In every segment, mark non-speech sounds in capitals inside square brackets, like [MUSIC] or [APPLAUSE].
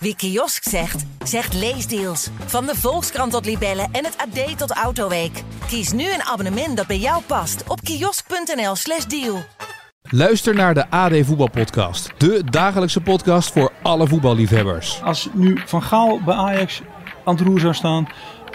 Wie kiosk zegt, zegt leesdeals. Van de Volkskrant tot Libellen en het AD tot Autoweek. Kies nu een abonnement dat bij jou past op kiosk.nl/slash deal. Luister naar de AD Voetbalpodcast. De dagelijkse podcast voor alle voetballiefhebbers. Als nu Van Gaal bij Ajax aan het roer zou staan,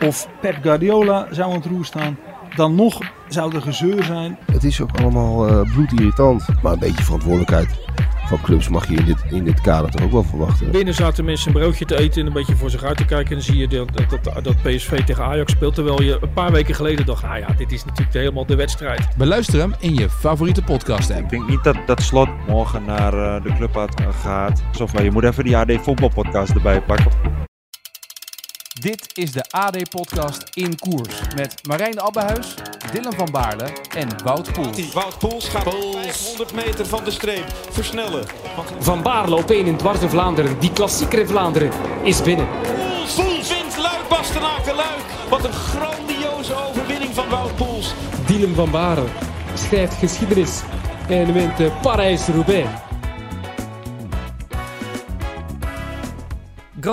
of Pep Guardiola zou aan het roer staan, dan nog zou er gezeur zijn. Het is ook allemaal uh, bloedirritant. Maar een beetje verantwoordelijkheid van clubs mag je in dit, in dit kader toch ook wel verwachten. Binnen zaten mensen een broodje te eten en een beetje voor zich uit te kijken. En dan zie je dat, dat, dat PSV tegen Ajax speelt. Terwijl je een paar weken geleden dacht, nou ja, dit is natuurlijk helemaal de wedstrijd. Beluister hem in je favoriete podcast app. Ik denk niet dat, dat Slot morgen naar uh, de club gaat. Alsof je moet even die AD voetbalpodcast erbij pakken. Dit is de AD-podcast In Koers met Marijn Abbehuis, Dylan van Baarle en Wout Poels. Wout Poels gaat Poels. 500 meter van de streep versnellen. Van Baarle op 1 in dwars Vlaanderen. Die klassieker in Vlaanderen is binnen. Poels, Poels wint Luik, Bastenaken, Luik. Wat een grandioze overwinning van Wout Poels. Dylan van Baarle schrijft geschiedenis en wint Parijs-Roubaix.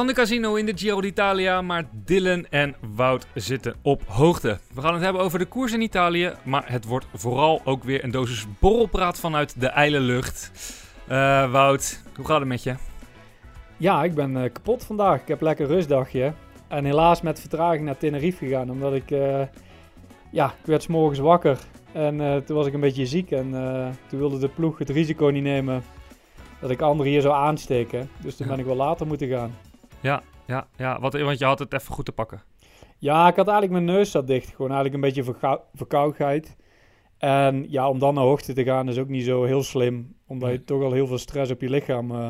Grande Casino in de Giro d'Italia, maar Dylan en Wout zitten op hoogte. We gaan het hebben over de koers in Italië, maar het wordt vooral ook weer een dosis borrelpraat vanuit de ijle lucht. Uh, Wout, hoe gaat het met je? Ja, ik ben uh, kapot vandaag. Ik heb lekker rustdagje. En helaas met vertraging naar Tenerife gegaan, omdat ik... Uh, ja, ik werd s morgens wakker en toen was ik een beetje ziek. En toen wilde de ploeg het risico niet nemen dat ik anderen hier zou aansteken. Dus toen ben ik wel later moeten gaan. Ja, ja, ja. Want, want je had het even goed te pakken. Ja, ik had eigenlijk mijn neus zat dicht. Gewoon eigenlijk een beetje verkou verkoudheid. En ja, om dan naar hoogte te gaan is ook niet zo heel slim. Omdat je toch al heel veel stress op je lichaam uh,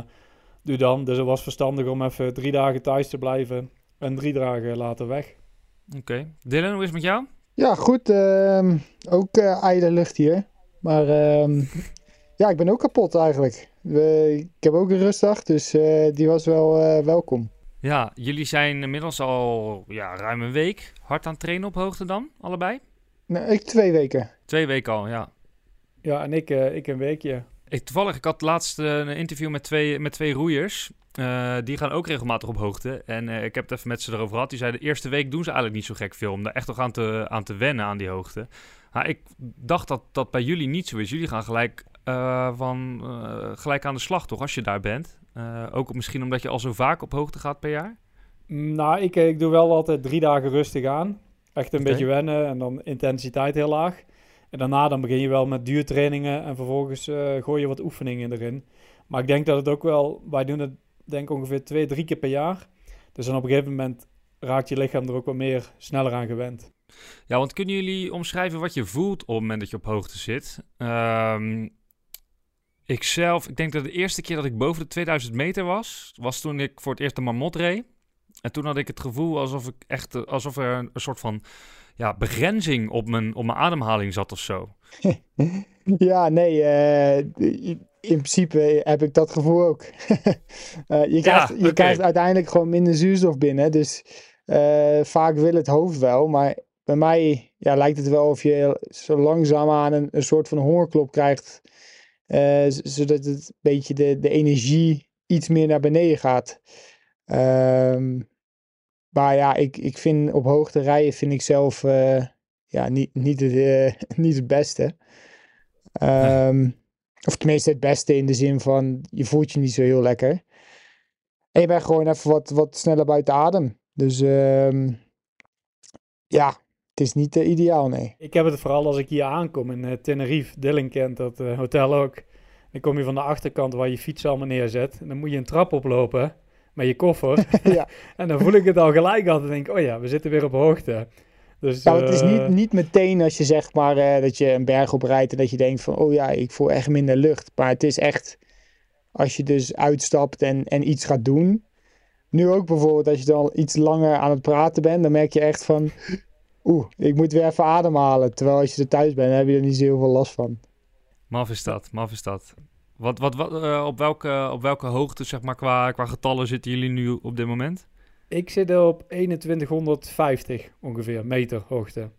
doet dan. Dus het was verstandig om even drie dagen thuis te blijven. En drie dagen later weg. Oké. Okay. Dylan, hoe is het met jou? Ja, goed. Uh, ook uh, lucht hier. Maar uh, ja, ik ben ook kapot eigenlijk. ik heb ook een rustdag, dus uh, die was wel welkom. Ja, jullie zijn inmiddels al ja, ruim een week hard aan het trainen op hoogte dan, allebei? Nee, ik twee weken. Twee weken al, ja. Ja, en ik, uh, ik een weekje. Ik, toevallig, ik had laatst uh, een interview met twee, met twee roeiers. Uh, die gaan ook regelmatig op hoogte. En ik heb het even met ze erover gehad. Die zeiden, de eerste week doen ze eigenlijk niet zo gek veel. Om daar echt nog aan te, aan te wennen aan die hoogte. Maar ik dacht dat dat bij jullie niet zo is. Jullie gaan gelijk, van, gelijk aan de slag, toch? Als je daar bent. Uh, ook misschien omdat je al zo vaak op hoogte gaat per jaar? Nou, ik, ik doe wel altijd drie dagen rustig aan. Echt een okay. beetje wennen en dan intensiteit heel laag. En daarna dan begin je wel met duurtrainingen en vervolgens uh, gooi je wat oefeningen erin. Maar ik denk dat het ook wel, wij doen het denk ik ongeveer twee, drie keer per jaar. Dus dan op een gegeven moment raakt je lichaam er ook wat meer sneller aan gewend. Ja, want kunnen jullie omschrijven wat je voelt op het moment dat je op hoogte zit? Um, ik zelf, ik denk dat de eerste keer dat ik boven de 2000 meter was, was toen ik voor het eerst de Marmot reed. En toen had ik het gevoel alsof ik echt, alsof er een, soort van ja, begrenzing op mijn, op mijn ademhaling zat of zo. [LAUGHS] ja, nee, uh, in principe heb ik dat gevoel ook. uh, [LAUGHS] je krijgt, ja, je krijgt uiteindelijk gewoon minder zuurstof binnen, dus uh, vaak wil het hoofd wel, maar bij mij ja, lijkt het wel of je zo langzaam aan een, een soort van hongerklop krijgt uh, zodat het een beetje de, de energie iets meer naar beneden gaat. Um, maar ja, ik, ik vind op hoogte rijden vind ik zelf uh, ja, niet, niet, het, uh, [LAUGHS] niet het beste. Um, of tenminste het beste in de zin van je voelt je niet zo heel lekker. En je bent gewoon even wat, wat sneller buiten adem. Dus um, ja, het is niet uh, ideaal, nee. Ik heb het vooral als ik hier aankom in uh, Tenerife. Dylan kent dat uh, hotel ook. Dan kom je van de achterkant waar je fiets allemaal neerzet. En dan moet je een trap oplopen met je koffer. [LAUGHS] [LAUGHS] ja. en dan voel ik het al gelijk altijd. denk oh ja, we zitten weer op hoogte. Dus, nou, het is niet, niet meteen als je zeg maar dat je een berg oprijdt en dat je denkt van, oh ja, ik voel echt minder lucht. Maar het is echt, als je dus uitstapt en, en iets gaat doen. Nu ook bijvoorbeeld als je dan iets langer aan het praten bent, dan merk je echt van, oeh, ik moet weer even ademhalen. Terwijl als je er thuis bent, heb je er niet zo heel veel last van. Maf is dat, maf is dat. Wat, wat, wat, uh, op, welke, op welke hoogte, zeg maar, qua, qua getallen zitten jullie nu op dit moment? Ik zit op 2150 ongeveer meter hoogte.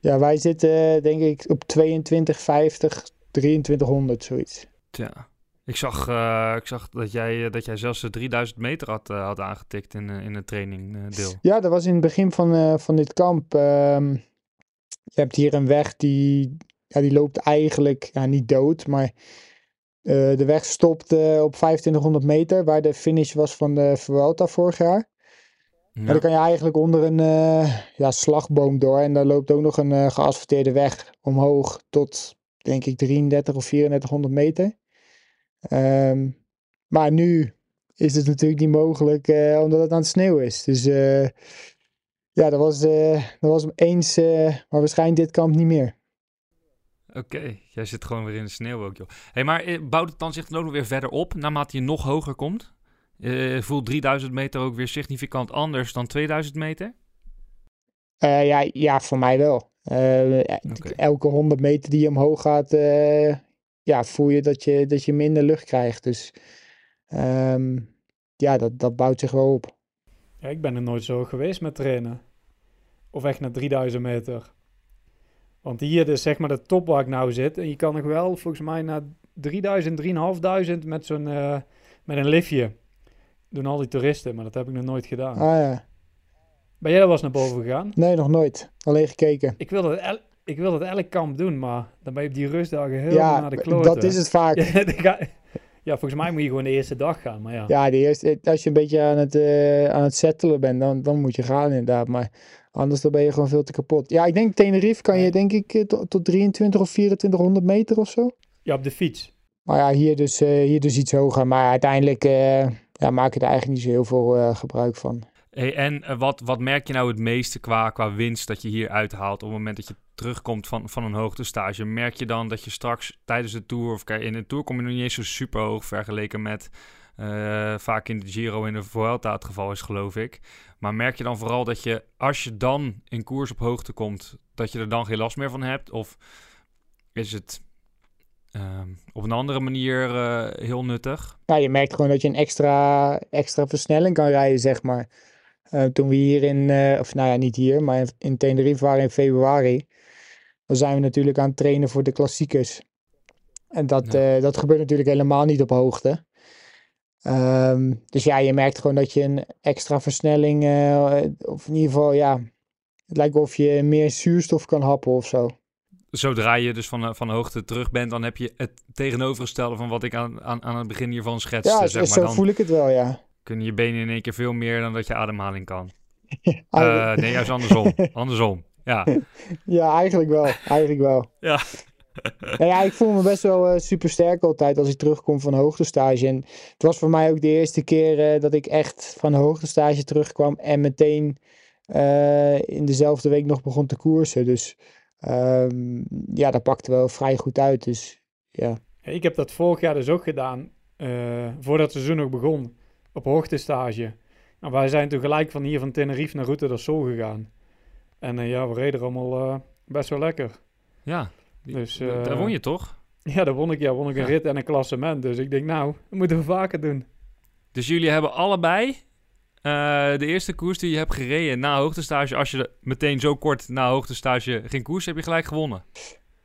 Ja, wij zitten denk ik op 2250, 2300 zoiets. Tja. Ik zag, uh, ik zag dat, jij, dat jij zelfs de 3000 meter had, uh, had aangetikt in, in het trainingdeel. Ja, dat was in het begin van, van dit kamp. Um, je hebt hier een weg die, ja, die loopt eigenlijk ja, niet dood, maar uh, de weg stopt op 2500 meter, waar de finish was van de Vuelta vorig jaar. Ja. dan kan je eigenlijk onder een uh, ja, slagboom door. En daar loopt ook nog een geasfalteerde weg omhoog tot, denk ik, 33 of 3400 meter. Um, maar nu is het natuurlijk niet mogelijk, uh, omdat het aan het sneeuw is. Dus ja, dat was, dat was eens, maar waarschijnlijk dit kamp niet meer. Oké, okay. jij zit gewoon weer in de sneeuw ook, joh. hey, maar bouwt het dan zich dan ook nog weer verder op, naarmate je nog hoger komt? Uh, voelt 3000 meter ook weer significant anders dan 2000 meter? Uh, ja, ja, voor mij wel. Uh, okay. Elke 100 meter die je omhoog gaat, ja, voel je dat, je dat je minder lucht krijgt. Dus um, ja, dat, dat bouwt zich wel op. Ja, ik ben er nooit zo geweest met trainen. Of echt naar 3000 meter. Want hier is zeg maar de top waar ik nou zit. En je kan nog wel volgens mij naar 3000, 3500 met zo'n met een liftje doen al die toeristen, maar dat heb ik nog nooit gedaan. Ah ja. Ben jij er wel eens naar boven gegaan? Nee, nog nooit. Alleen gekeken. Ik wil dat, el ik wil dat elk kamp doen, maar dan ben je op die rustdagen heel ja, naar de kloten. dat is het vaak. [LAUGHS] ja, volgens mij moet je gewoon de eerste dag gaan, maar ja. Ja, de eerste, als je een beetje aan het, uh, aan het settelen bent, dan, dan moet je gaan inderdaad. Maar anders dan ben je gewoon veel te kapot. Ja, ik denk Tenerife kan je denk ik eh, tot, tot 23 of 2400 meter of zo. Ja, op de fiets. Maar ja, hier dus, uh, hier dus iets hoger. Maar uiteindelijk ja, maak ik er eigenlijk niet zo heel veel gebruik van. En uh, wat, wat merk je nou het meeste qua, qua winst dat je hier uithaalt op het moment dat je terugkomt van, van een hoogtestage? Merk je dan dat je straks tijdens de Tour, of in de Tour kom je nog niet eens zo super hoog vergeleken met uh, vaak in de Giro in de Vuelta het geval is, geloof ik. Maar merk je dan vooral dat je, als je dan in koers op hoogte komt, dat je er dan geen last meer van hebt? Of is het Ehm, op een andere manier uh, heel nuttig. Ja, je merkt gewoon dat je een extra, extra versnelling kan rijden, zeg maar. Uh, toen we hier in, uh, of nou ja, niet hier, maar in Tenerife waren in februari. Dan zijn we natuurlijk aan het trainen voor de klassiekers. En dat, ja. dat gebeurt natuurlijk helemaal niet op hoogte. Um, dus ja, je merkt gewoon dat je een extra versnelling, of in ieder geval, ja, het lijkt of je meer zuurstof kan happen of zo zodra je dus van, van hoogte terug bent, dan heb je het tegenovergestelde van wat ik aan, aan, aan het begin hiervan schetste. Ja, zeg maar. zo dan voel ik het wel, ja. Kunnen je benen in één keer veel meer dan dat je ademhaling kan. [LAUGHS] uh, nee, juist andersom. [LAUGHS] andersom, ja. [LAUGHS] Ja, eigenlijk wel. Eigenlijk wel. ja. nou ja, ik voel me best wel uh, super sterk altijd als ik terugkom van hoogtestage. En het was voor mij ook de eerste keer uh, dat ik echt van hoogtestage terugkwam en meteen in dezelfde week nog begon te koersen. Dus Um, ja, dat pakte wel vrij goed uit. Dus ja. Ik heb dat vorig jaar dus ook gedaan, uh, voordat het seizoen nog begon, op hoogtestage. En wij zijn toen gelijk van hier van Tenerife naar Route del Sol gegaan. En uh, ja, we reden allemaal uh, best wel lekker. Ja, die, dus, daar won je toch? [LAUGHS] Ja, daar won ik. Ja, won ik een ja. rit en een klassement. Dus ik denk, nou, dat moeten we vaker doen. Dus jullie hebben allebei uh, de eerste koers die je hebt gereden na hoogtestage, als je meteen zo kort na hoogtestage ging koers, heb je gelijk gewonnen.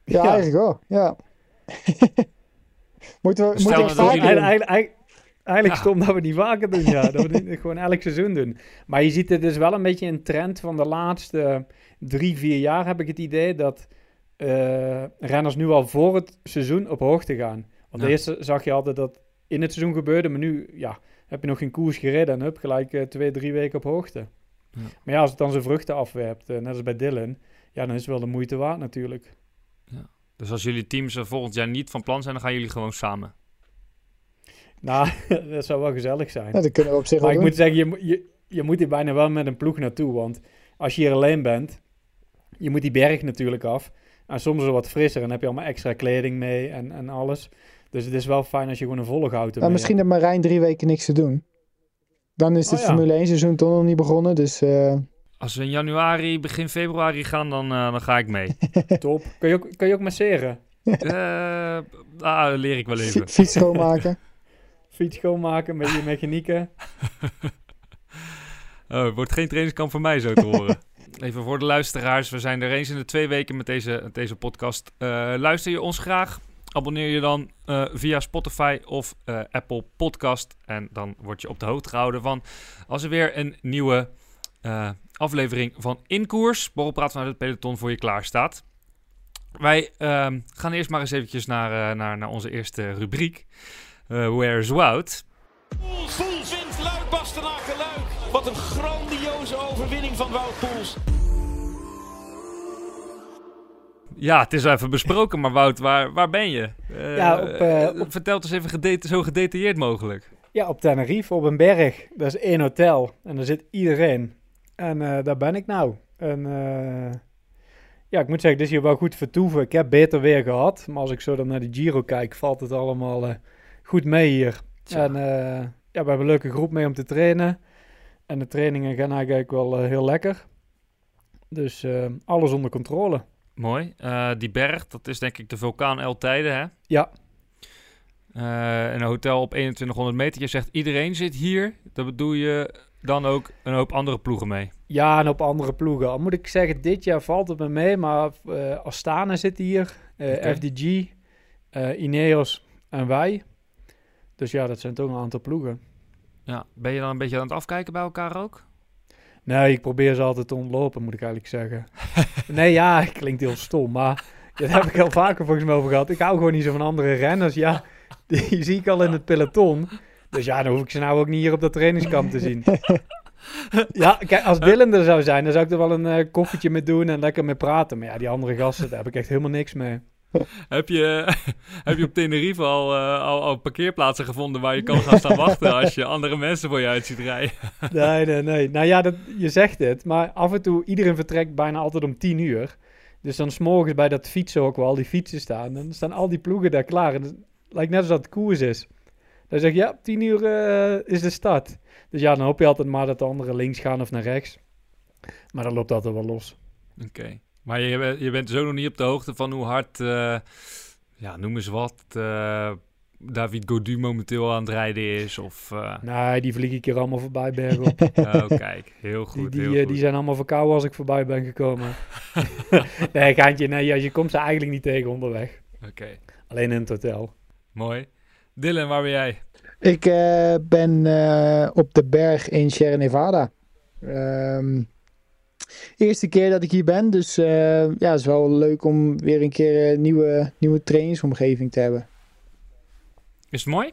Ja, ja. eigenlijk wel. Ja. [LAUGHS] moeten we, moeten we eigenlijk, eigenlijk, ja. stom dat we die vaker doen, ja. [LAUGHS] dat we het gewoon elk seizoen doen. Maar je ziet het dus wel een beetje een trend van de laatste drie, vier jaar, heb ik het idee, dat uh, renners nu al voor het seizoen op hoogte gaan. Want ja. eerst zag je altijd dat in het seizoen gebeurde, maar nu, ja, heb je nog geen koers gereden en heb gelijk uh, twee, drie weken op hoogte. Ja. Maar ja, als het dan zijn vruchten afwerpt, uh, net als bij Dylan, ja, dan is het wel de moeite waard natuurlijk. Ja. Dus als jullie teams er volgend jaar niet van plan zijn, dan gaan jullie gewoon samen? Nou, [LAUGHS] dat zou wel gezellig zijn. Ja, dat kunnen we op zich maar ik doen. moet zeggen, je, je, je moet hier bijna wel met een ploeg naartoe, want als je hier alleen bent, je moet die berg natuurlijk af. En soms is het wat frisser en heb je allemaal extra kleding mee en, en alles. Dus het is wel fijn als je gewoon een volle auto nou, Misschien heeft Marijn drie weken niks te doen. Dan is het oh, ja. Formule 1 seizoen toch nog niet begonnen, dus... Uh... Als we in januari, begin februari gaan, dan, uh, dan ga ik mee. [LAUGHS] Top. Kun je ook, kun je ook masseren? uh, ah, leer ik wel even. Fiets schoonmaken. Fiets schoonmaken met je mechanieken. [LAUGHS] oh, het wordt geen trainingskamp voor mij zo te horen. [LAUGHS] Even voor de luisteraars, we zijn er eens in de twee weken met deze, deze podcast. luister je ons graag abonneer je dan uh, via Spotify of uh, Apple Podcast. En dan word je op de hoogte gehouden van als er weer een nieuwe uh, aflevering van Inkoers, Borrelpraat vanuit het peloton, voor je klaar staat. Wij ehm, gaan eerst maar eens eventjes naar, naar, naar onze eerste rubriek. Where's Wout? Poels wint Luik Bastenaken Luik. Wat een grandioze overwinning van Wout Poels. Ja, het is even besproken, maar Wout, waar, waar ben je? Uh, ja, op, uh, op... Vertel het eens even gedeta zo gedetailleerd mogelijk. Ja, op Tenerife, op een berg. Dat is één hotel en daar zit iedereen. En uh, daar ben ik nou. En ja, ik moet zeggen, het is hier wel goed vertoeven. Ik heb beter weer gehad, maar als ik zo dan naar de Giro kijk, valt het allemaal goed mee hier. En ja, we hebben een leuke groep mee om te trainen. En de trainingen gaan eigenlijk wel heel lekker. Dus alles onder controle. Mooi. Die berg, dat is denk ik de vulkaan El Tijden, hè? Ja. Uh, een hotel op 2100 meter. Je zegt iedereen zit hier. Dat bedoel je dan ook een hoop andere ploegen mee? Ja, een hoop andere ploegen. Al moet ik zeggen, dit jaar valt het me mee. Maar uh, Astana zit hier. Okay. FDG, Ineos en wij. Dus ja, dat zijn toch een aantal ploegen. Ja, ben je dan een beetje aan het afkijken bij elkaar ook? Nee, ik probeer ze altijd te ontlopen, moet ik eigenlijk zeggen. [LAUGHS] nee, ja, klinkt heel stom, maar [LAUGHS] dat heb ik al vaker volgens mij over gehad. Ik hou gewoon niet zo van andere renners. Ja, [LAUGHS] die zie ik al in het peloton. Dus ja, dan hoef ik ze nou ook niet hier op dat trainingskamp te zien. ja, kijk, als Dylan er zou zijn, dan zou ik er wel een uh, koffietje mee doen en lekker mee praten. Maar ja, die andere gasten, daar heb ik echt helemaal niks mee. [LAUGHS] heb, je, [LAUGHS] heb je op Tenerife al, uh, al, al, parkeerplaatsen gevonden waar je kan gaan staan wachten als je andere mensen voor je uit ziet rijden? [LAUGHS] nee, nee, nee. Nou ja, dat, je zegt het, maar af en toe, iedereen vertrekt bijna altijd om tien uur. Dus dan s'morgens bij dat fietsen ook wel, al die fietsen staan. Dan staan al die ploegen daar klaar. En het lijkt net alsof het koers is. Dan zeg je, ja, tien uur uh, is de start. Dus ja, dan hoop je altijd maar dat de anderen links gaan of naar rechts. Maar dan loopt altijd wel los. Oké. Maar je, je bent zo nog niet op de hoogte van hoe hard, uh, ja, noem eens wat, uh, David Godu momenteel aan het rijden is? Of, uh... Nee, die vlieg ik hier allemaal voorbij bergop. [LAUGHS] oh, kijk, heel goed. Die, heel die, goed. die zijn allemaal verkouden als ik voorbij ben gekomen. [LAUGHS] nee, gaantje, nee, je komt ze eigenlijk niet tegen onderweg. Oké. Okay. Alleen in het hotel. Mooi. Dylan, waar ben jij? Ik ben op de berg in Sierra Nevada. Um, eerste keer dat ik hier ben. Dus uh, ja, het is wel leuk om weer een keer een nieuwe, nieuwe trainingsomgeving te hebben. Is het mooi?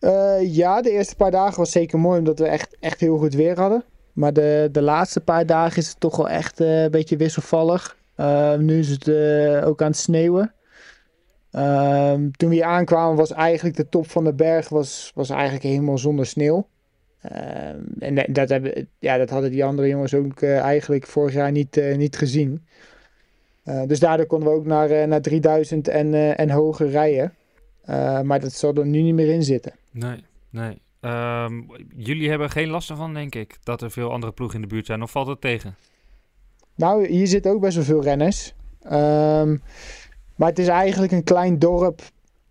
Uh, ja, de eerste paar dagen was zeker mooi omdat we echt, echt heel goed weer hadden. Maar de, de laatste paar dagen is het toch wel echt een beetje wisselvallig. nu is het ook aan het sneeuwen. Ehm, toen we hier aankwamen was eigenlijk de top van de berg was, was eigenlijk helemaal zonder sneeuw. Uh, en dat, hebben, ja, dat hadden die andere jongens ook uh, eigenlijk vorig jaar niet, uh, niet gezien. dus daardoor konden we ook naar, naar 3000 en, en hoger rijden. maar dat zal er nu niet meer in zitten. Nee, nee. Um, jullie hebben geen last ervan, denk ik, dat er veel andere ploegen in de buurt zijn. Of valt het tegen? Nou, hier zitten ook best wel veel renners. Um, maar het is eigenlijk een klein dorp.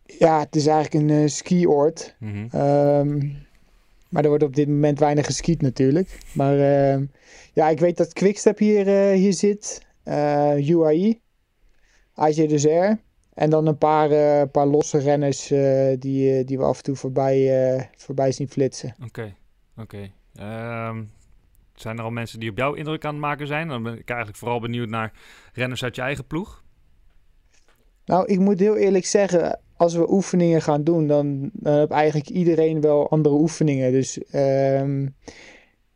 Ja, het is eigenlijk een skioord. Mm -hmm. um, maar er wordt op dit moment weinig geskiet natuurlijk. Maar uh, ja, ik weet dat Quickstep hier, uh, hier zit. Uh, UAE. AG Desert. En dan een paar, paar losse renners die, die we af en toe voorbij, voorbij zien flitsen. Oké, okay. oké. Okay. Um, zijn er al mensen die op jou indruk aan het maken zijn? Dan ben ik eigenlijk vooral benieuwd naar renners uit je eigen ploeg. Nou, ik moet heel eerlijk zeggen, als we oefeningen gaan doen, dan, heb eigenlijk iedereen wel andere oefeningen. Dus um,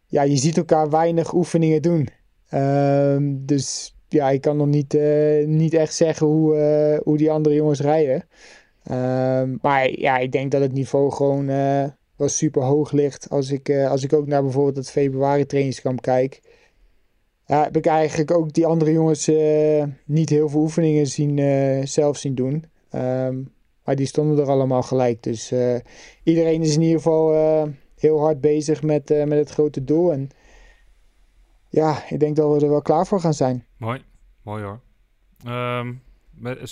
ja, je ziet elkaar weinig oefeningen doen. Um, dus ja, ik kan nog niet, uh, niet echt zeggen hoe, uh, hoe die andere jongens rijden. Um, maar ja, ik denk dat het niveau gewoon uh, wel super hoog ligt. Als ik, als ik ook naar bijvoorbeeld het februari trainingskamp kijk. Ja, heb ik eigenlijk ook die andere jongens niet heel veel oefeningen zien, zelf zien doen. Maar die stonden er allemaal gelijk. Dus uh, iedereen is in ieder geval uh, heel hard bezig met, uh, met het grote doel. En ja, ik denk dat we er wel klaar voor gaan zijn. Mooi, mooi hoor. Um,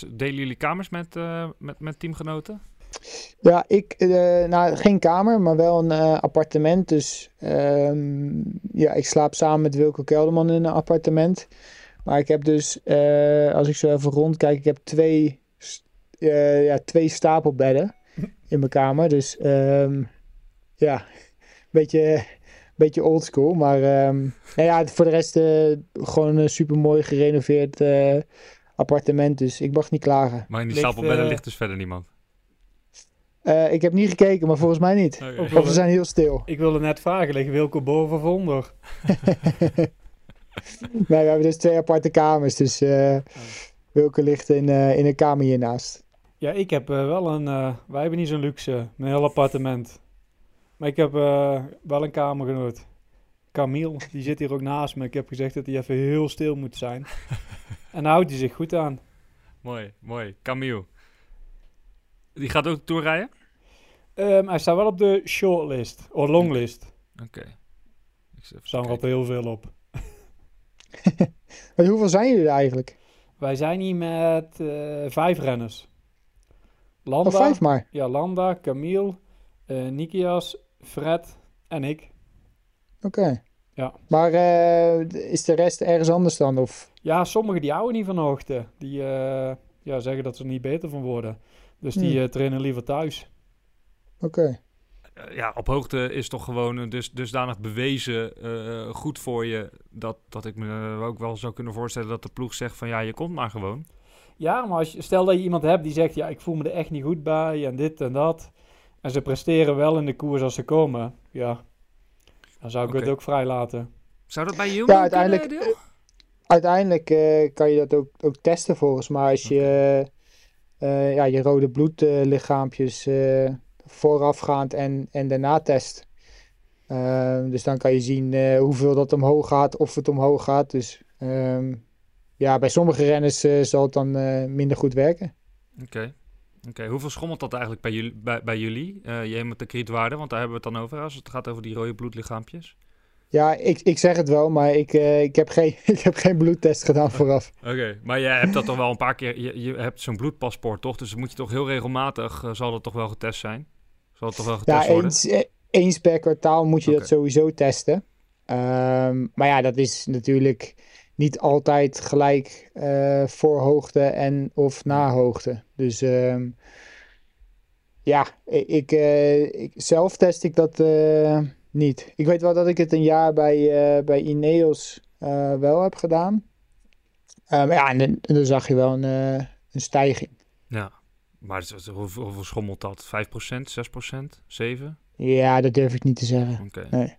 delen jullie kamers met, met, met teamgenoten? Ja, ik, nou, geen kamer, maar wel een appartement. Dus um, ja, ik slaap samen met Wilco Kelderman in een appartement. Maar ik heb dus, als ik zo even rondkijk, ik heb twee eh, ja, twee stapelbedden in mijn kamer. Dus ehm, ja, een [LAUGHS] beetje, beetje oldschool. Maar ehm, nou ja, voor de rest eh, gewoon een super mooi gerenoveerd eh, appartement. Dus ik mag niet klagen. Maar in die Ligt, stapelbedden ligt dus verder niemand. Eh, ik heb niet gekeken, maar volgens mij niet. Of ze zijn heel stil. Ik wilde net vragen, ligt Wilco boven of onder? [LAUGHS] Nee, we hebben dus twee aparte kamers. Dus eh Wilke ligt in, eh, in een kamer hiernaast. Ja, ik heb eh, wel een... eh, wij hebben niet zo'n luxe, een heel appartement. Maar ik heb eh, wel een kamergenoot. Camille, die zit hier ook naast me. Ik heb gezegd dat hij even heel stil moet zijn. [LAUGHS] en daar houdt hij zich goed aan. Mooi, mooi. Camille. Die gaat ook de Tour rijden? Ehm, hij staat wel op de shortlist, of longlist. Oké. Even Er staan er altijd heel veel op. [LAUGHS] Hoeveel zijn jullie er eigenlijk? Wij zijn hier met eh, vijf renners. Landa, Of vijf maar? Ja, Landa, Camille, eh Nikias, Fred en ik. Oké. Ja. Maar eh, is de rest ergens anders dan? Of? Ja, sommigen die houden niet van hoogte. Die eh, ja, zeggen dat ze er niet beter van worden. Dus die Hmm. eh, trainen liever thuis. Oké. Ja, op hoogte is toch gewoon dus, dusdanig bewezen eh, goed voor je... Dat, dat ik me ook wel zou kunnen voorstellen dat de ploeg zegt van... ja, je komt maar gewoon. Ja, maar als je, stel dat je iemand hebt die zegt... ja, ik voel me er echt niet goed bij en dit en dat. En ze presteren wel in de koers als ze komen. Ja, dan zou ik het ook vrij laten. Zou dat bij jullie Ja, uiteindelijk, kunnen, Deel? eh, uiteindelijk eh, kan je dat ook, ook testen volgens mij. Als je eh, ja, je rode bloedlichaampjes eh, voorafgaand en, en daarna test. Eh, dus dan kan je zien eh, hoeveel dat omhoog gaat, of het omhoog gaat. Dus ehm, ja, bij sommige renners eh, zal het dan eh, minder goed werken. Oké. Oké, hoeveel schommelt dat eigenlijk bij jullie, bij, bij jullie eh, je hematocrietwaarde? Want daar hebben we het dan over als het gaat over die rode bloedlichaampjes. Ja, ik, ik zeg het wel, maar ik, ik, heb geen, [LAUGHS] ik heb geen bloedtest gedaan vooraf. Oké, maar jij hebt dat toch wel een paar keer... Je, je hebt zo'n bloedpaspoort, toch? Dus moet je toch heel regelmatig... zal dat toch wel getest zijn? Zal het toch wel getest Ja, worden? eens, eens per kwartaal moet je dat sowieso testen. Ehm, maar ja, dat is natuurlijk niet altijd gelijk eh, voor hoogte en of na hoogte. Dus ehm, ja, ik, eh, ik, zelf test ik dat eh, niet. Ik weet wel dat ik het een jaar bij, bij Ineos wel heb gedaan. Ja, en dan, dan zag je wel een, een stijging. Ja, maar hoeveel, hoeveel schommelt dat? 5%, 6%, 7%? Ja, dat durf ik niet te zeggen. Oké. Nee.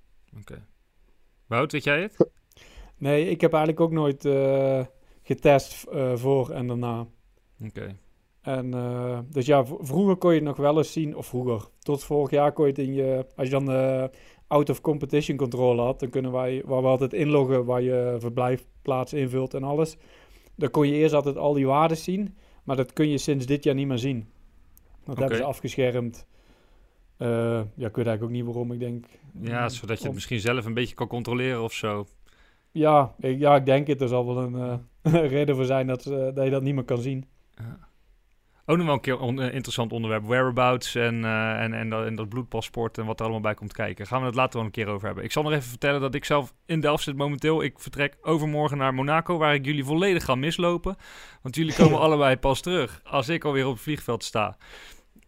Wout, weet jij het? Nee, ik heb eigenlijk ook nooit eh, getest eh, voor en daarna. Oké. En eh, dus ja, vroeger kon je het nog wel eens zien, of vroeger, tot vorig jaar kon je het in je, als je dan eh out of competition controle had, dan kunnen wij, waar we altijd inloggen, waar je verblijfplaats invult en alles, dan kon je eerst altijd al die waarden zien, maar dat kun je sinds dit jaar niet meer zien. Dat Oké. hebben ze afgeschermd. Ja, ik weet eigenlijk ook niet waarom, ik denk... Ja, zodat je het misschien zelf een beetje kan controleren of zo. Ja, ik, ja, ik denk het. Er zal wel een eh, [LAUGHS] reden voor zijn dat, ze- dat je dat niet meer kan zien. Ook nog wel een keer een interessant onderwerp. Whereabouts en, eh, en, en, dat, en dat bloedpaspoort en wat er allemaal bij komt kijken. Gaan we het later wel een keer over hebben. Ik zal nog even vertellen dat ik zelf in Delft zit momenteel. Ik vertrek overmorgen naar Monaco, waar ik jullie volledig ga mislopen. Want jullie [LAUGHS] komen allebei pas terug als ik alweer op het vliegveld sta.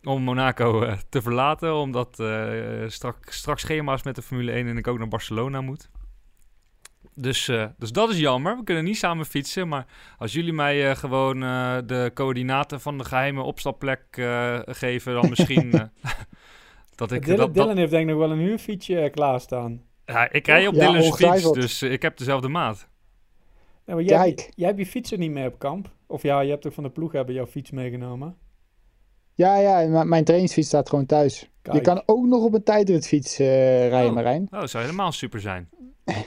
Om Monaco eh, te verlaten, omdat eh strak, straks schema's met de Formule 1 en ik ook naar Barcelona moet. Dus, eh, dus dat is jammer. We kunnen niet samen fietsen. Maar als jullie mij eh, gewoon eh, de coördinaten van de geheime opstapplek eh, geven, dan misschien [LAUGHS] [LAUGHS] dat ik Dylan, dat, Dylan dat, heeft denk ik nog wel een huurfietsje klaarstaan. ja, ik rij op Ja, Dylan's fiets, dus ik heb dezelfde maat. Ja, maar jij, Kijk. jij hebt je fiets er niet mee op kamp. Of ja, je hebt ook van de ploeg hebben jouw fiets meegenomen. Ja, ja, mijn trainingsfiets staat gewoon thuis. Je kan ook nog op een tijdritfiets eh, rijden, Oh. Marijn. Oh, dat zou helemaal super zijn.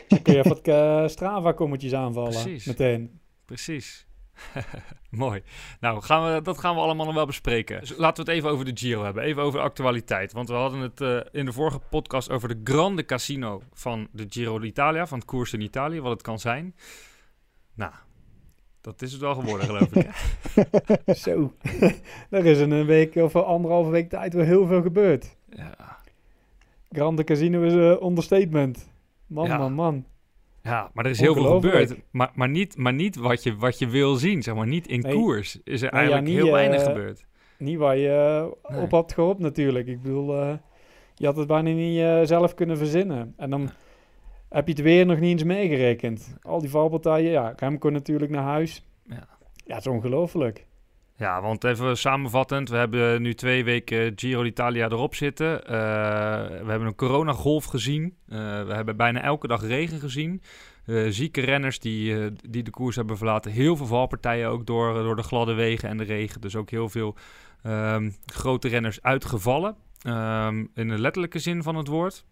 Dan kun je even wat eh, Strava-kommetjes aanvallen. Precies. Meteen. Precies. [LAUGHS] Mooi. Nou, gaan we, dat gaan we allemaal nog wel bespreken. Dus laten we het even over de Giro hebben. Even over actualiteit. Want we hadden het eh, in de vorige podcast over de Grande Casino van de Giro d'Italia. Van het koers in Italië, wat het kan zijn. Nou, dat is het wel geworden, geloof ik. [LAUGHS] [LAUGHS] Zo. er is in een week of anderhalve week tijd wel heel veel gebeurd. Ja. Grande Casino is een understatement. Man, Ja. man, man. Ja, maar er is heel veel gebeurd. Maar, maar niet, maar niet wat, je, wat je wil zien, zeg maar. Niet in Nee. koers is er ja, eigenlijk niet, heel weinig eh, gebeurd. niet waar je uh, op had gehoopt natuurlijk. Ik bedoel, uh, je had het bijna niet uh, zelf kunnen verzinnen. En dan heb je het weer nog niet eens meegerekend. Al die valpartijen, ja, Remco natuurlijk naar huis. Ja, ja het is ongelooflijk. Ja, want even samenvattend, we hebben nu twee weken Giro d'Italia erop zitten. Uh, we hebben een coronagolf gezien. Uh, we hebben bijna elke dag regen gezien. Uh, zieke renners die, die de koers hebben verlaten. Heel veel valpartijen ook door, door de gladde wegen en de regen. Dus ook heel veel um, grote renners uitgevallen. Um, in de letterlijke zin van het woord.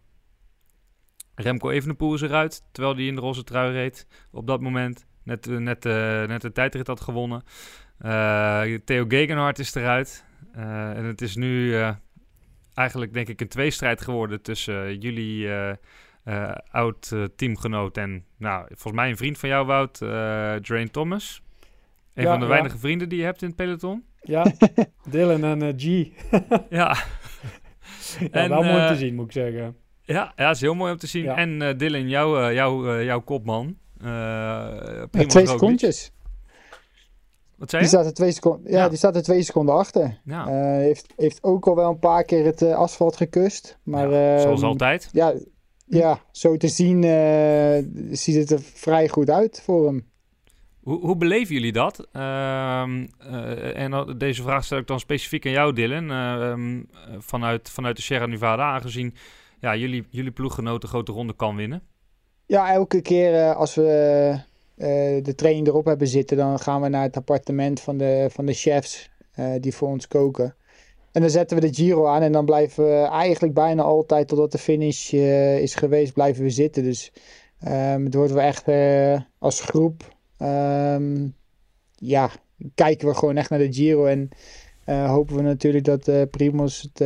Remco Evenepoel is eruit, terwijl hij in de roze trui reed op dat moment. Net, net, net de tijdrit had gewonnen. Uh, Theo Gegenhardt is eruit. Uh, en het is nu uh, eigenlijk denk ik een tweestrijd geworden tussen jullie oud-teamgenoot en nou, volgens mij een vriend van jou, Wout, Drain Thomas. Een ja, van de ja. weinige vrienden die je hebt in het peloton. Ja, [LAUGHS] Dylan en G. [LAUGHS] ja. ja [LAUGHS] en, wel mooi te zien, moet ik zeggen. Ja, ja, is heel mooi om te zien. Ja. En Dylan, jou, jou, jouw kopman. Prima twee secondjes. Wat zei je? Die staat er twee seconden, ja, ja. Die staat er twee seconden achter. Ja. Uh, heeft, heeft ook al wel een paar keer het uh, asfalt gekust. Maar, ja, zoals altijd. Ja, ja, zo te zien uh, ziet het er vrij goed uit voor hem. Hoe, hoe beleven jullie dat? Ehm, en deze vraag stel ik dan specifiek aan jou, Dylan. Ehm, vanuit, vanuit de Sierra Nevada, aangezien ja, jullie, jullie ploeggenoot de grote ronde kan winnen. Ja, elke keer als we de training erop hebben zitten, dan gaan we naar het appartement van de, van de chefs uh, die voor ons koken. En dan zetten we de Giro aan en dan blijven we eigenlijk bijna altijd totdat de finish uh, is geweest, blijven we zitten. Dus um, het wordt wel echt als groep, um, ja, kijken we gewoon echt naar de Giro en hopen we natuurlijk dat Primos het,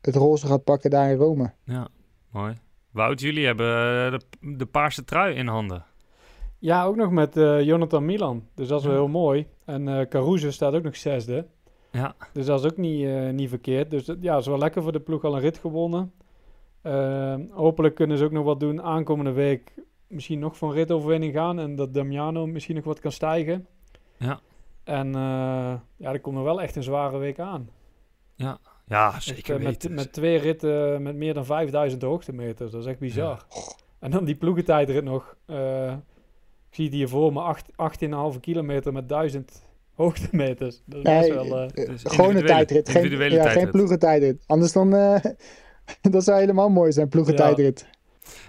het roze gaat pakken daar in Rome. Ja, mooi. Wout, jullie hebben de, de paarse trui in handen. Ja, ook nog met uh, Jonathan Milan. Dus dat is wel heel mooi. En uh, Caruso staat ook nog zesde. Ja. Dus dat is ook niet, uh, niet verkeerd. Dus ja, is wel lekker voor de ploeg al een rit gewonnen. hopelijk kunnen ze ook nog wat doen aankomende week. Misschien nog van ritoverwinning gaan. En dat Damiano misschien nog wat kan stijgen. Ja. En ja, er komt nog wel echt een zware week aan. Ja, ja zeker echt, met, met twee ritten met meer dan 5000 hoogtemeters. Dat is echt bizar. Ja. En dan die ploegentijdrit nog zie het hier voor me, 18,5 kilometer met 1000 hoogtemeters. Dat is nee, wel... Uh, gewoon een tijdrit, geen, ja, tijdrit. geen ploegentijdrit. Anders dan, uh, [LAUGHS] dat zou helemaal mooi zijn, ploegentijdrit. Ja.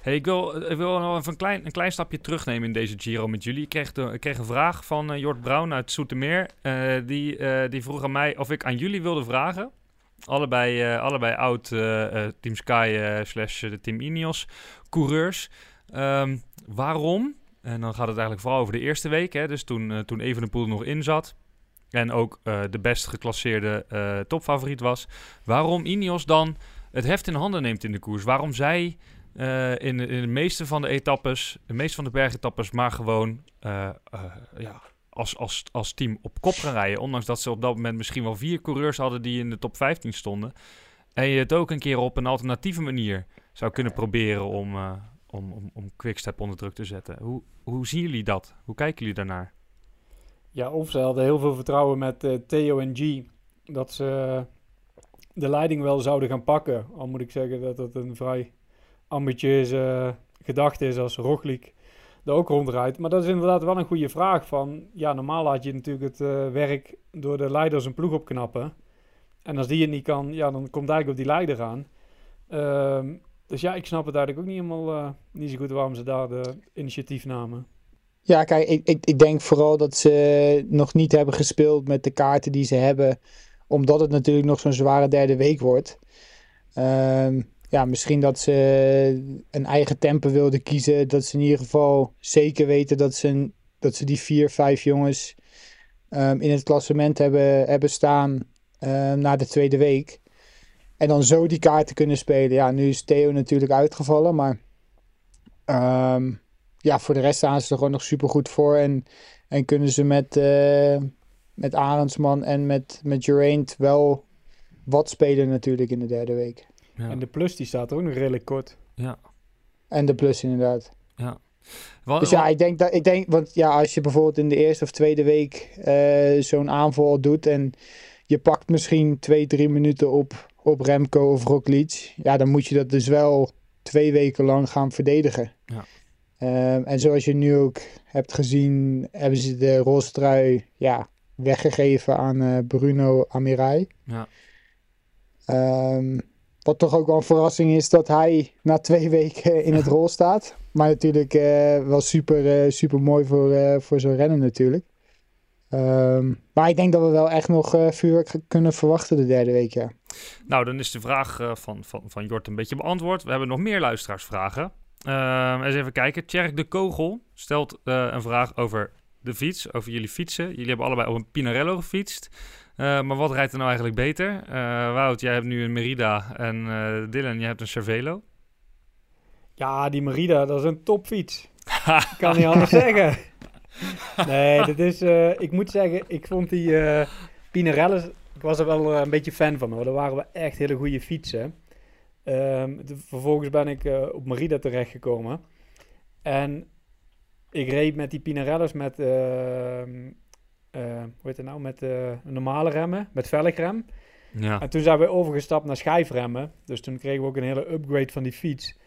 Hey, ik, wil, ik wil nog even een klein, een klein stapje terugnemen in deze Giro met jullie. Ik kreeg, de, ik kreeg een vraag van uh, Jort Brown uit Soetermeer. Uh, die, uh, die vroeg aan mij of ik aan jullie wilde vragen. Allebei, allebei oud Team Sky slash Team Ineos coureurs. Um, waarom en dan gaat het eigenlijk vooral over de eerste week. Hè? Dus toen, uh, toen Evenepoel nog in zat. En ook uh, de best geclasseerde uh, topfavoriet was. Waarom Ineos dan het heft in handen neemt in de koers. Waarom zij in, in de meeste van de etappes, de meeste van de bergetappes, maar gewoon ja, als, als, als team op kop gaan rijden. Ondanks dat ze op dat moment misschien wel vier coureurs hadden die in de top 15 stonden. En je het ook een keer op een alternatieve manier zou kunnen proberen om, om, om, om Quickstep onder druk te zetten. Hoe, hoe zien jullie dat? Hoe kijken jullie daarnaar? Ja, of ze hadden heel veel vertrouwen met uh, Theo en G. Dat ze de leiding wel zouden gaan pakken. Al moet ik zeggen dat het een vrij ambitieuze gedachte is als Roglic er ook rondrijdt. Maar dat is inderdaad wel een goede vraag. Van, ja, normaal laat je natuurlijk het uh, werk door de leiders een ploeg opknappen. En als die het niet kan, ja, dan komt eigenlijk op die leider aan. Uh, dus ja, ik snap het eigenlijk ook niet helemaal uh, niet zo goed waarom ze daar de initiatief namen. Ja, kijk, ik, ik, ik denk vooral dat ze nog niet hebben gespeeld met de kaarten die ze hebben. Omdat het natuurlijk nog zo'n zware derde week wordt. Um, ja, misschien dat ze een eigen tempo wilden kiezen. Dat ze in ieder geval zeker weten dat ze, dat ze die vier, vijf jongens um, in het klassement hebben, hebben staan um, na de tweede week. En dan zo die kaarten kunnen spelen. Ja, nu is Theo natuurlijk uitgevallen, maar um, ja, voor de rest staan ze er gewoon nog super goed voor. En, en kunnen ze met, uh, met Arendsman en met, met Geraint wel wat spelen natuurlijk in de derde week. Ja. En de plus die staat ook nog redelijk kort. Ja. En de plus inderdaad. Ja. Wat, dus ja, ik denk dat ik denk, want ja, als je bijvoorbeeld in de eerste of tweede week uh, zo'n aanval doet en je pakt misschien twee, drie minuten op, op Remco of Roglic. Ja, dan moet je dat dus wel twee weken lang gaan verdedigen. Ja. Ehm, en zoals je nu ook hebt gezien, hebben ze de roze trui ja, weggegeven aan eh, Bruno Amirai. Ja. Ehm, wat toch ook wel een verrassing is dat hij na twee [LAUGHS] weken in het [LAUGHS] rol staat. Maar natuurlijk eh, wel super, eh, super mooi voor, voor zo'n rennen natuurlijk. Ehm, maar ik denk dat we wel echt nog eh vuurwerk kunnen verwachten de derde week, ja. Nou, dan is de vraag eh, van, van, van Jort een beetje beantwoord. We hebben nog meer luisteraarsvragen. Ehm, eens even kijken. Tjerk de Kogel stelt eh, een vraag over de fiets, over jullie fietsen. Jullie hebben allebei op een Pinarello gefietst. Eh, maar wat rijdt er nou eigenlijk beter? Eh, Wout, jij hebt nu een Merida en eh, Dylan, jij hebt een Cervelo. Ja, die Merida, dat is een topfiets. [LAUGHS] Ik kan niet anders zeggen. Nee, dit is, eh, ik moet zeggen, ik vond die Pinarello's, ik was er wel eh, een beetje fan van hoor. Dat waren wel echt hele goede fietsen. Ehm, de- vervolgens ben ik eh, op Merida terechtgekomen. En ik reed met die Pinarello's met, eh, hoe heet het nou, met normale remmen, met velgrem. Ja. En toen zijn we overgestapt naar schijfremmen. Dus toen kregen we ook een hele upgrade van die fiets.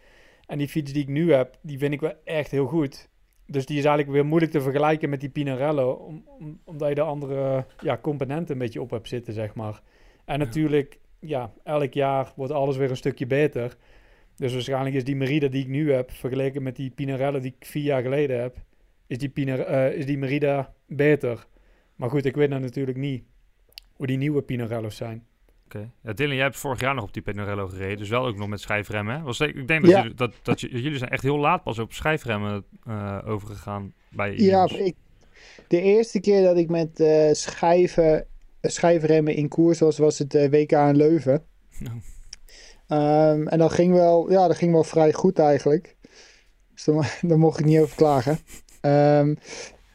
En die fiets die ik nu heb, die vind ik wel echt heel goed. Dus die is eigenlijk weer moeilijk te vergelijken met die Pinarello. Om, om- omdat je de andere ja, componenten een beetje op hebt zitten, zeg maar. En natuurlijk, ja, elk jaar wordt alles weer een stukje beter. Dus waarschijnlijk is die Merida die ik nu heb, vergeleken met die Pinarello die ik vier jaar geleden heb, is die, Pinar eh, is die Merida beter. Maar goed, ik weet nou natuurlijk niet hoe die nieuwe Pinarello's zijn. Oké. Ja, Dylan, jij hebt vorig jaar nog op die Pinarello gereden, dus wel ook nog met schijfremmen. Was, ik denk dat, Ja. jullie, dat, dat jullie zijn echt heel laat pas op schijfremmen eh, overgegaan bij Ja, ik, de eerste keer dat ik met eh, schijven, schijfremmen in koers was, was het eh, WK in Leuven. Nou. [LAUGHS] Ehm, en dat ging, wel, ja, dat ging wel vrij goed eigenlijk. Dus daar, [LAUGHS] mocht ik niet over klagen. Ehm,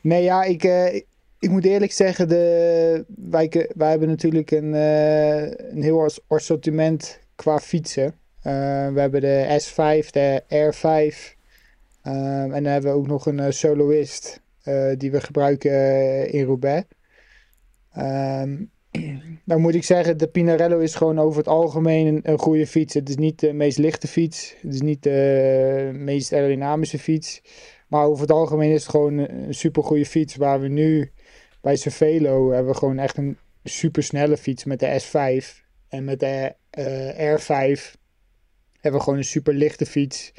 nee, ja, ik, eh, ik, moet eerlijk zeggen, de, wij, wij hebben natuurlijk een, eh, een heel as- assortiment qua fietsen. Eh, we hebben de S5, de R5. ehm, en dan hebben we ook nog een eh, soloist die we gebruiken in Roubaix. Ehm [CLEARS THROAT] nou moet ik zeggen, de Pinarello is gewoon over het algemeen een, een goede fiets. Het is niet de meest lichte fiets. Het is niet de meest aerodynamische fiets. Maar over het algemeen is het gewoon een, een super goede fiets. Waar we nu bij Cervelo hebben we gewoon echt een super snelle fiets met de S5. En met de eh, R5 hebben we gewoon een super lichte fiets.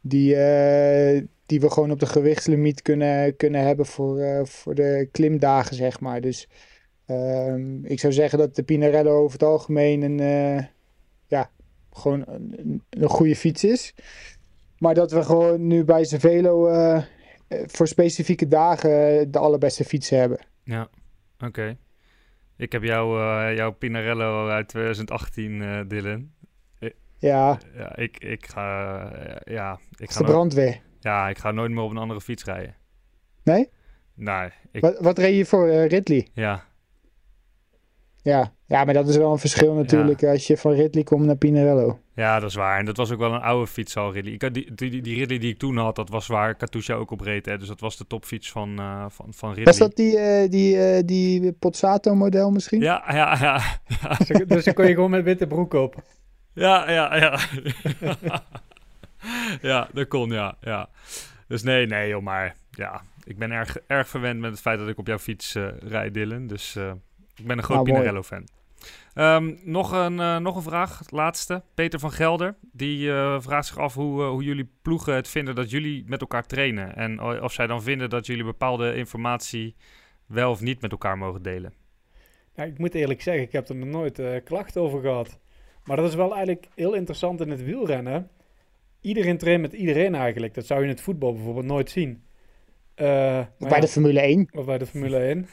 Die, eh, die we gewoon op de gewichtslimiet kunnen, kunnen hebben voor, eh, voor de klimdagen, zeg maar. Dus Ehm, ik zou zeggen dat de Pinarello over het algemeen een, ja, gewoon een, een goede fiets is. Maar dat we gewoon nu bij Cervelo voor specifieke dagen de allerbeste fietsen hebben. Ja, oké. Ik heb jou, eh, jouw Pinarello uit 2018, eh, Dylan. Ja, ja, ik, ik ga... eh, ja, ik is ga de nooit- brandweer. Ja, ik ga nooit meer op een andere fiets rijden. Nee? Nee, ik... Wat, wat reed je voor Ridley? Ja, Ja. ja, maar dat is wel een verschil natuurlijk als je van Ridley komt naar Pinarello. Ja, dat is waar. En dat was ook wel een oude fiets al, Ridley. Ik had die, die, die Ridley die ik toen had, dat was waar Katusha ook op reed. Hè? Dus dat was de topfiets van, eh, van, van Ridley. Was dat die, eh, die, eh, die Pozzato model misschien? Ja, ja, ja. ja. Dus- dus dan kon je gewoon met witte broek op. Ja, ja, ja. [LAUGHS] ja, dat kon, ja, ja. Dus nee, nee, joh, maar ja, ik ben erg, erg verwend met het feit dat ik op jouw fiets eh rijd, Dylan. Dus eh, ik ben een groot Nou. Pinarello-fan. Ehm, nog, een, eh, nog een vraag, het laatste. Peter van Gelder, die eh, vraagt zich af hoe, eh, hoe jullie ploegen het vinden dat jullie met elkaar trainen. En of zij dan vinden dat jullie bepaalde informatie wel of niet met elkaar mogen delen. Ja, ik moet eerlijk zeggen, ik heb er nog nooit eh, klachten over gehad. Maar dat is wel eigenlijk heel interessant in het wielrennen. Iedereen traint met iedereen eigenlijk. Dat zou je in het voetbal bijvoorbeeld nooit zien. Eh, maar bij ja, de Formule 1. Of bij de Formule 1. [LAUGHS]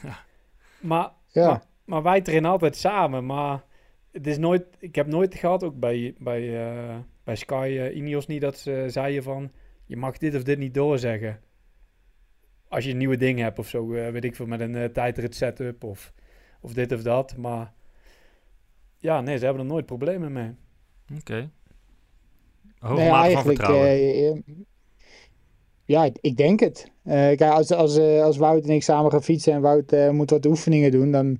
Maar, Ja. maar, maar wij trainen altijd samen. Maar het is nooit, ik heb nooit gehad, ook bij, bij, eh, bij Sky eh, Ineos niet, dat ze zeiden van... Je mag dit of dit niet doorzeggen. Als je een nieuwe ding hebt of zo, eh, weet ik veel, met een tijdrit setup of, of dit of dat. Maar ja, nee, ze hebben er nooit problemen mee. Oké. Hoge Nee, mate van eigenlijk, vertrouwen. ja, ik- denk het. Eh, kijk, als, als, als Wout en ik samen gaan fietsen en Wout moet wat oefeningen doen, dan,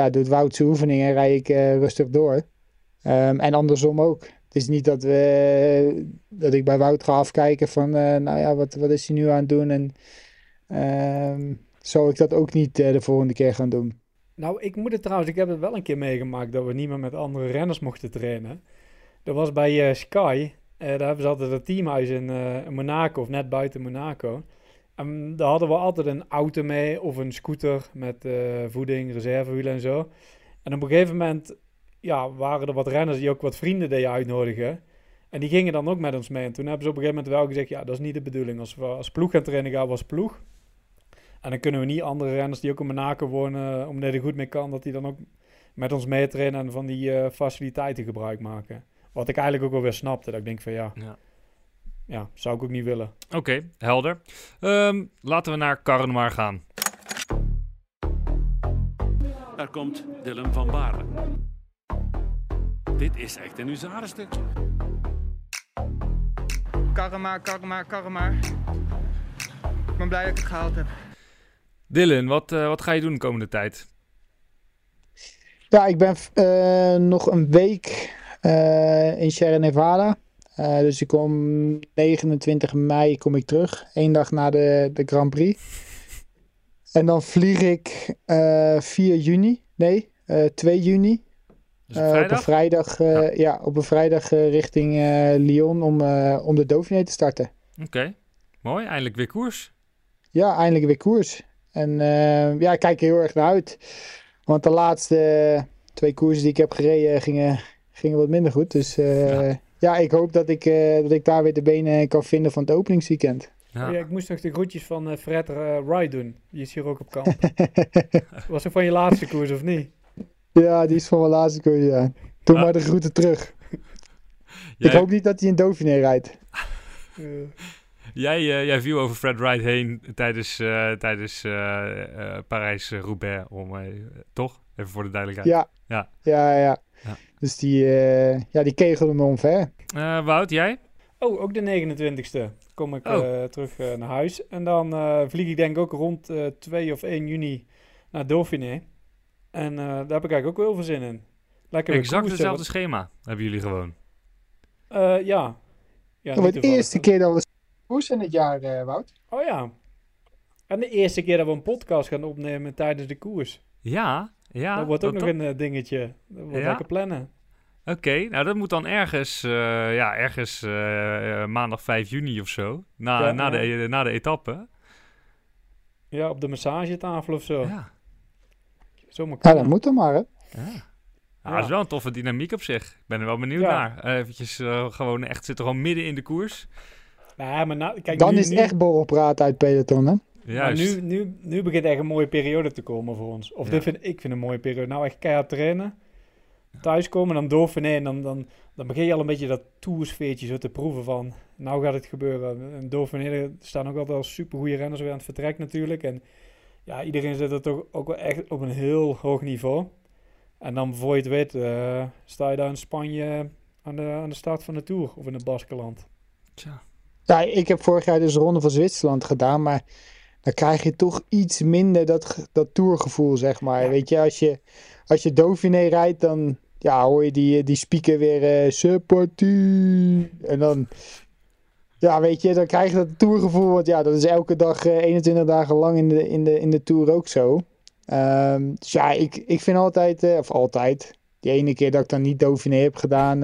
ja, doet Wout zijn oefeningen en rij ik rustig door. Ehm, en andersom ook. Het is niet dat, we, dat ik bij Wout ga afkijken van, nou ja, wat, wat is hij nu aan het doen? En ehm, zou ik dat ook niet de volgende keer gaan doen. Nou, ik moet het trouwens, ik heb het wel een keer meegemaakt dat we niet meer met andere renners mochten trainen. Dat was bij Sky. Uh, daar hebben ze altijd een teamhuis uh, in, Monaco, of net buiten Monaco. En daar hadden we altijd een auto mee of een scooter met uh, voeding, reservewielen en zo. En op een gegeven moment ja, waren er wat renners die ook wat vrienden deden uitnodigen. En die gingen dan ook met ons mee. En toen hebben ze op een gegeven moment wel gezegd, ja, dat is niet de bedoeling. Als we als ploeg gaan trainen gaan, was ploeg. En dan kunnen we niet andere renners die ook in Monaco wonen, omdat er goed mee kan, dat die dan ook met ons meetrainen en van die faciliteiten gebruik maken. Wat ik eigenlijk ook wel weer snapte. Dat ik denk van ja, ja, ja zou ik ook niet willen. Oké, helder. Um, laten we naar Karrenmar gaan. Daar komt Dylan van Baarle. Dit is echt een huzarenstukje. Karrema, Karrema, Karrema. Ik ben blij dat ik het gehaald heb. Dylan, wat, uh, wat ga je doen de komende tijd? Ja, ik ben uh, nog een week uh, in Sierra Nevada. Uh, dus ik kom 29 mei kom ik terug. Eén dag na de, de Grand Prix. En dan vlieg ik uh, eh, 4 juni. Nee, 2 juni. Dus op een vrijdag, ja. ja. op een vrijdag richting Lyon om, om de Dauphiné te starten. Oké, mooi. Eindelijk weer koers. Ja, eindelijk weer koers. En ja, ik kijk er heel erg naar uit. Want de laatste twee koersen die ik heb gereden gingen, ging wat minder goed. Dus uh, ja. ik hoop dat ik, uh, dat ik daar weer de benen kan vinden van het openingsweekend. Ja. Oh ja, ik moest nog de groetjes van uh, Fred Wright doen. Die is hier ook op kamp. [LAUGHS] Was het van je laatste koers of niet? Ja, die is van mijn laatste koers, ja. Doe maar de groeten terug. [LAUGHS] Jij... Ik hoop niet dat hij in Dauphiné rijdt. Jij, uh, jij viel over Fred Wright heen tijdens, uh, tijdens uh, Parijs-Roubaix, om toch? Even voor de duidelijkheid. Ja, ja, ja. ja. Dus die, uh, ja, die kegelde me omver. Uh, Wout, jij? Oh, ook de 29ste kom ik oh. uh, terug naar huis. En dan vlieg ik denk ik ook rond 2 of 1 juni naar Dauphiné. En daar heb ik eigenlijk ook wel veel zin in. Lekker exact hetzelfde schema hebben jullie gewoon. ja. ja dat de eerste keer dat we koers in het jaar, Wout. Oh ja. En de eerste keer dat we een podcast gaan opnemen tijdens de koers. Ja, ja, dat wordt ook nog een uh, dingetje. Dat wordt lekker plannen. Oké, nou dat moet dan ergens, uh, ja, ergens uh, maandag 5 juni of zo. Na, ja, na, ja. De, na de etappe. Ja, op de massagetafel of zo. Ja. Zomaar ja, dat moet dan maar, hè. Ja. Nou, dat is wel een toffe dynamiek op zich. Ik ben er wel benieuwd naar. eventjes gewoon echt zitten gewoon midden in de koers. Nou, maar nou, kijk, dan nu, is nu... echt borrelpraat uit peloton, hè? Maar nu, nu, nu begint echt een mooie periode te komen voor ons. Of dit vind, ik vind een mooie periode. Nou, echt keihard trainen. Thuiskomen, dan doofen en dan, dan, dan begin je al een beetje dat toersfeertje zo te proeven van... Nou gaat het gebeuren. En Dauphiné staan ook altijd al super goede renners weer aan het vertrek natuurlijk. En ja, iedereen zit er toch ook wel echt op een heel hoog niveau. En dan voor je het weet, uh, sta je daar in Spanje aan de, aan de start van de Tour. Of in het Baskeland. Tja. Ja, ik heb vorig jaar dus de Ronde van Zwitserland gedaan, maar dan krijg je toch iets minder dat, dat tourgevoel, zeg maar. Weet je, als je, als je Dauphiné rijdt, dan ja, hoor je die, die speaker weer uh, En dan, ja, weet je, dan krijg je dat tourgevoel. Want ja, dat is elke dag, uh, eh, 21 dagen lang in de, in de, in de tour ook zo. Um, dus ja, ik, ik vind altijd, uh, of altijd, die ene keer dat ik dan niet Dauphiné heb gedaan.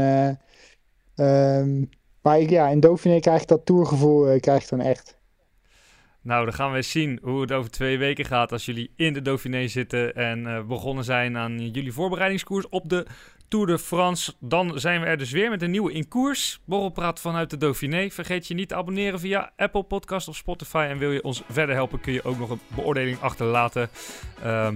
Um, maar ik, ja, in Dauphiné krijg ik dat tourgevoel krijg ik dan echt. Nou, dan gaan we zien hoe het over twee weken gaat als jullie in de Dauphiné zitten en uh, begonnen zijn aan jullie voorbereidingskoers op de Tour de France. Dan zijn we er dus weer met een nieuwe in koers. Borrelpraat vanuit de Dauphiné. Vergeet je niet te abonneren via Apple Podcast of Spotify. En wil je ons verder helpen, kun je ook nog een beoordeling achterlaten. Uh,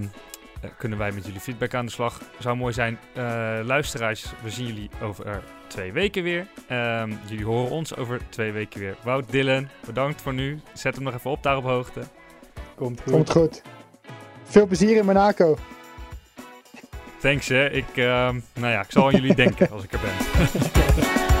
kunnen wij met jullie feedback aan de slag. Zou mooi zijn. Uh, luisteraars, we zien jullie over twee weken weer. Um, jullie horen ons over twee weken weer. Wout Dillen, bedankt voor nu. Zet hem nog even op daar op hoogte. Komt goed. Komt goed. Veel plezier in Monaco. Thanks hè. Ik, uh, nou ja, ik zal aan jullie denken als ik er ben. [LAUGHS]